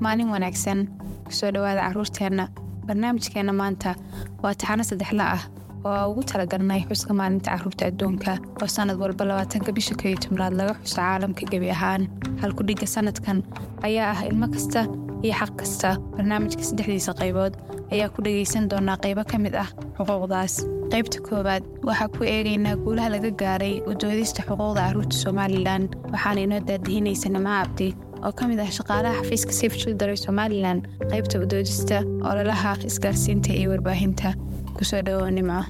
maalin wanaagsan. Kusoo dhowaada carruurteenna barnaamijkeenna maanta waa taxano saddexla ah oo ugu talagalnay xuska maalinta carruurta adduunka oo sannad walba labaatanka bisha koyo tobnaad laga xuso caalamka gebi ahaan. Halkudhigga sannadkan ayaa ah ilmo kasta iyo xaq kasta. Barnaamijka saddexdiisa qaybood ayaa ku dhegaysan doonaa qaybo ka mid ah xuquuqdaas. Qaybta koowaad waxaa ku eegaynaa guulaha laga gaaray udoodista xuquuqda carruurta somalilan waxaana inoo daadihinaysa nimco abdi oo ka mid ah shaqaalaha xafiiska safe children somalilan qaybta udoodista ololaha isgaarsiinta iyo warbaahinta ku soo dhawow nimco.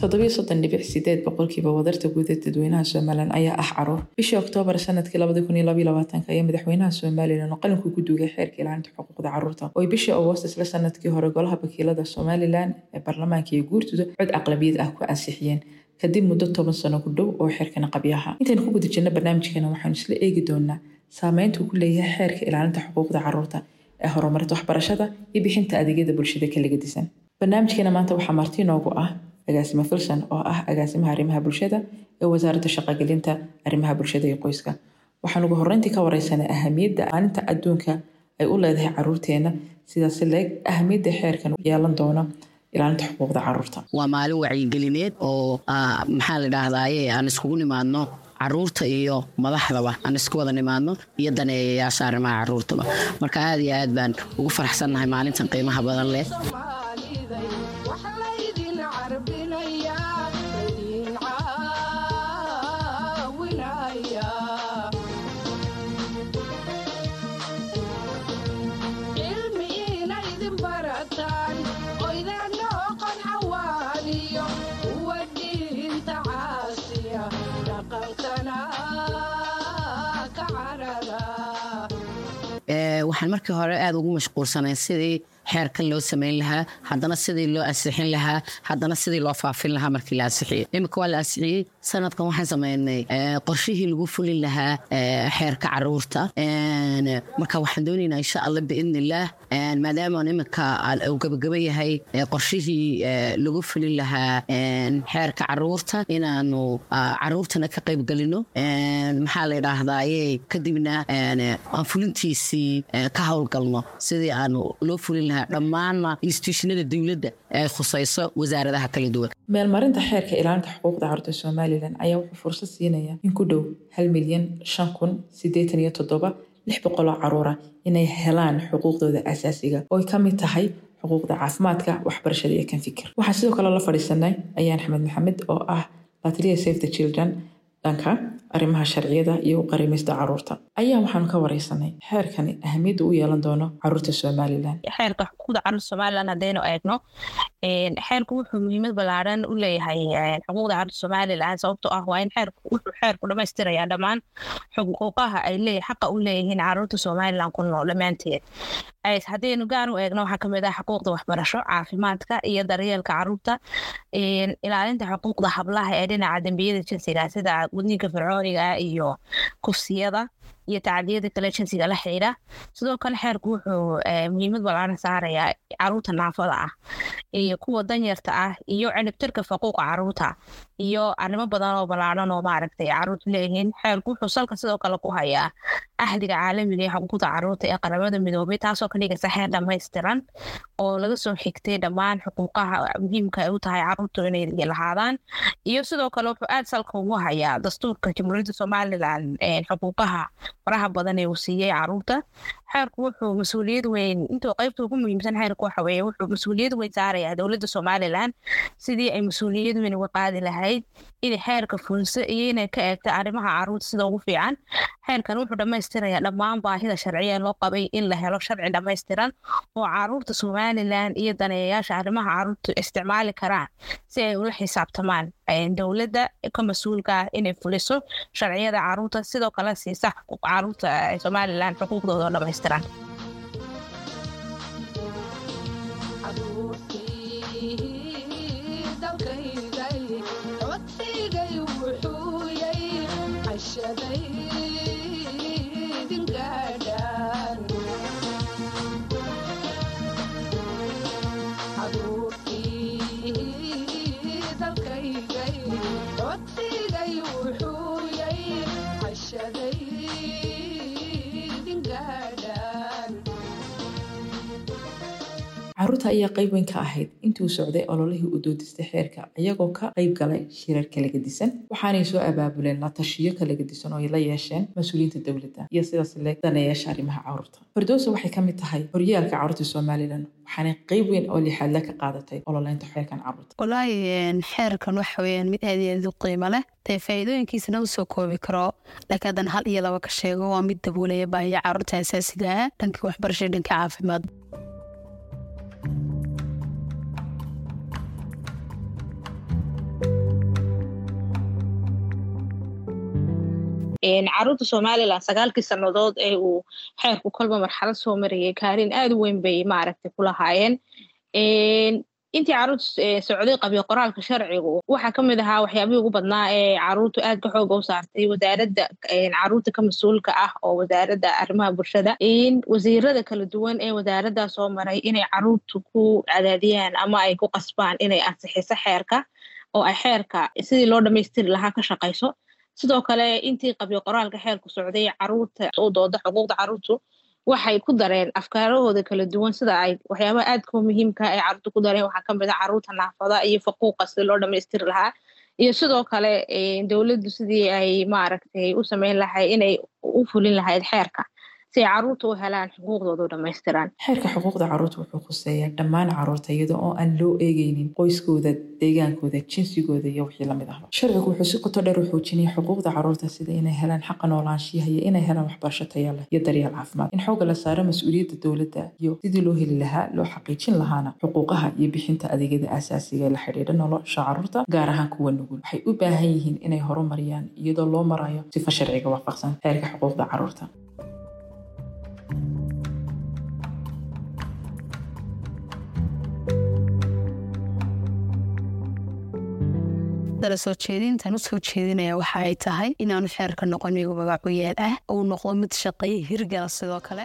Toddobiyo soddon dhibic sideed boqolkiiba wadarta guud ee dadweynaha somalilan ayaa ah carruur bishii oktoobar sannadkii ayaa madaxweynaha somalilan oo qalinka ku duugay xeerka ilaalinta xuquuqda carruurta. Oo ay bishii agost isla sannadkii hore golaha wakiilada somalilan ee baarlamaanka iyo guurtooda cod aqlabiyad ah ku ansixiyeen. Kadib muddo toban sano ku dhow oo xeerkana qabyaha intaynu ku guda jirna barnaamijkeena waxaanu isla eegi doonaa saameynta uu ku leeyahay xeerka ilaalinta xuquuqda carruurta ee horumarinta waxbarashada iyo bixinta adeegyada bulshada ka ligadisan barnaamijkeena maanta waxaa marti noogu ah agaasimo filson oo ah agaasimaha arrimaha bulshada ee wasaaradda shaqogelinta arrimaha bulshada iyo qoyska. Waxaan ugu horreyntii ka wareysanay ahamiyadda maalinta adduunka ay u leedahay caruurteena sidaas leeg ahamiyadda xeerkan yeelan doono ilaalinta xuquuqda carruurta waa maalin wacyigelineed oo maxaa la dhahdaye aan iskugu nimaadno carruurta iyo madaxdaba aan isku wada nimaadno iyo daneeyayaasha arrimaha caruurtaba marka aad iyo aad baan ugu faraxsannahay maalintan qiimaha badan leh waxaan markii hore aada ugu mashquulsanay sidii xeerkan loo samayn lahaa haddana sidii loo ansixin lahaa haddana sidii loo faafin lahaa markii la ansixiyey iminka waa la ansixiyey sanadkan waxaan sameynay qorshihii lagu fulin lahaa xeerka carruurta marka waxaan doonaynaa insha allah biidn illaah maadaama iminka uu gabagaba yahay qorshihii lagu fulin lahaa xeerka carruurta inaanu caruurtana ka qayb gelino maxaa la yidhaahdaye kadibna aan fulintiisii ka howlgalno sidii aanu loo fulin lahaa dhammaanna instituushinada dowladda ay khusayso wasaaradaha kala duwan. Meelmarinta xeerka ilaalinta xuquuqda carruurta somalilan ayaa wuxuu fursad siinaya in ku dhow hal milyan shan kun siddeetan iyo toddoba lix boqoloo caruura inay helaan xuquuqdooda asaasiga oo ay ka mid tahay xuquuqda caafimaadka waxbarashada iyo kan fikir. Waxaa sidoo kale la fadhiisanay ayaan axmed maxamed oo ah lataliya safe the children dhanka arrimaha sharciyada iyo u qarimista carruurta ayaa waxaanu ka wareysanay xeerkani ahamiyadda u yeelan doono carruurta somalilan. Xeerka xuquuqda carruurta somalilan haddaynu eegno xeerku wuxuu muhiimad ballaaran u leeyahay xuquuqda carruurta somalilan. Sababtoo ah waa in wuxuu xeerku dhammaystirayaa dhammaan xuquuqaha ay xaqa u leeyihiin carruurta somalilan ku nool dhammaanteed haddaynu gaar u eegno waxaa ka mid ah xuquuqda waxbarasho caafimaadka iyo daryeelka carruurta ilaalinta xuquuqda hablaha ee dhinaca dembiyada jinsiga sida gudniinka fircooniga iyo kufsiyada iyo tacdiyada kale jinsiga la xidhiidha. Sidoo kale xeerku wuxuu muhiimad ballaaran saarayaa carruurta naafada ah iyo kuwa danyarta ah iyo ciribtirka faquuqa carruurta iyo arrimo badan oo ballaaran oo maaragtay caruurtu leeyihiin. Xeerku wuxuu salka sidoo kale ku hayaa ahdiga caalamiga ee xuquuqda carruurta ee qaramada midoobay taasoo ka dhigaysa xeer dhammaystiran oo laga soo xigtay dhammaan xuquuqaha muhiimka ay u tahay caruurtu inay lahaadaan. Iyo sidoo kale wuxuu aad salka ugu hayaa dastuurka jamhuuriyadda somalilan xuquuqaha faraha badan ee uu siiyey carruurta xeerku wuxuu mas'uuliyad weyn intuu qaybta ugu muhiimsan xeerku waxa weeye wuxuu mas'uuliyad weyn saarayaa dowladda somalilan sidii ay mas'uuliyad weyn uga qaadi lahayd inay xeerka fuliso iyo inay ka eegta arrimaha carruurta sida ugu fiican. Xeerkan wuxuu dhammaystirayaa dhammaan baahida sharciya loo qabay in la helo sharci dhammaystiran oo carruurta somalilan iyo daneeyayaasha arrimaha carruurta isticmaali karaan si ay ula xisaabtamaan dowladda ka mas'uulka ah inay fuliso sharciyada carruurta. Sidoo kale siisa carruurta somalilan xuquuqdooda oo dhammaystiran عليك carruurta ayaa qayb weyn ka ahayd. Intuu socday ololihii u doodistay xeerka iyagoo ka qayb galay shirar kala gedisan waxaanay soo abaabuleen la tashiyo kala gedisan oo ay la yeesheen mas'uuliyiinta dowladda iyo sidaas le daneeyaasha arrimaha carruurta fardowsa waxay ka mid tahay horyaalka carruurta somalilan waxaanay qayb weyn oo lixaadle ka qaadatay ololeynta xeerkan carruurta walaahi xeerkan waxa weyaan mid aad iyo aad u qiimo leh dee faa'iidooyinkiisana u soo koobi karo. Laakiin haddan hal iyo laba ka sheego waa mid daboolaya baahiya carruurta asaasiga ah. Dhanka waxbarashada dhanka caafimaad carruurta somalilan sagaalkii sannadood ee uu xeerku kolba marxalad soo marayay kaalin aad u weyn bay maaragtay ku intii carruurta socday qabiyo qoraalka sharcigu waxaa ka mid ahaa waxyaabihii ugu badnaa ee caruurtu aad ka xooga u saartay wasaaradda carruurta ka mas'uulka ah oo wasaaradda arrimaha bulshada wasiirada kala duwan ee wasaaraddaa soo maray inay caruurtu ku cadaadiyaan ama ay ku qasbaan inay ansixiso xeerka oo ay xeerka sidii loo dhammaystiri lahaa ka shaqayso sidoo kale intii qabyo qoraalka xeerku socday carruurta u dooda xuquuqda caruurtu waxay ku dareen afkaarahooda kala duwan sida ay waxyaabaha aadka muhiimka ay carruurta ku dareen. Waxaa ka mid a carruurta naafada iyo faquuqa sidii loo dhammaystiri lahaa. Iyo sidoo kale dowladdu sidii ay maaragtay u sameyn lahayd inay u fulin lahayd xeerka si ay carruurta u helaan xuquuqdooda dhammaystiraan. Xeerka xuquuqda carruurta wuxuu khuseeyaa dhammaan carruurta iyada oo aan loo eegeynin qoyskooda deegaankooda jinsigooda iyo wixii la mid ahba sharcigu wuxuu si qoto dheer u xoojinaya xuquuqda carruurta sida inay helaan xaqa noolaanshiyaha iyo inay helaan waxbarasho taya leh iyo daryeel caafimaad. In xooga la saaro mas'uuliyadda dowladda iyo sidii loo heli lahaa loo xaqiijin lahaana xuquuqaha iyo bixinta adeegyada aasaasiga la xidhiidha nolosha carruurta gaar ahaan kuwa nugul. Waxay u baahan yihiin inay horumariyaan iyadoo loo marayo sifa sharciga waafaqsan xeerka xuquuqda carruurta dala soo jeedintan u soo jeedinaya waxa ay tahay inaanu xeerka noqon migu magacu yeel ah uu noqdo mid shaqeeya hirgala sidoo kale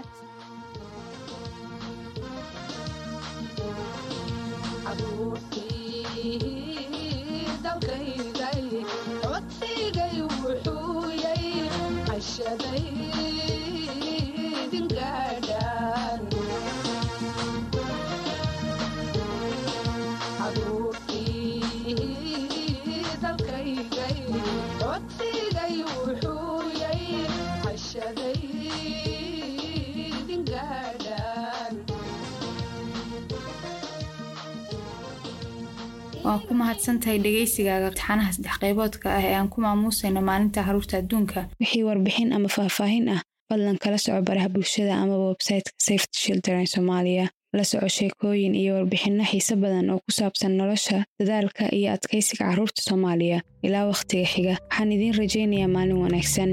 waa ku mahadsantahay dhegaysigaaga taxanaha saddex qayboodka ah ee aan ku maamuusayno maalinta carruurta adduunka. Wixii warbixin ama faahfaahin ah fadlan kala soco baraha bulshada amaba websayteka safety children soomaaliya la soco sheekooyin iyo warbixinno xiise badan oo ku saabsan nolosha dadaalka iyo adkaysiga carruurta soomaaliya ilaa wakhtiga xiga. Waxaan idiin rajaynayaa maalin wanaagsan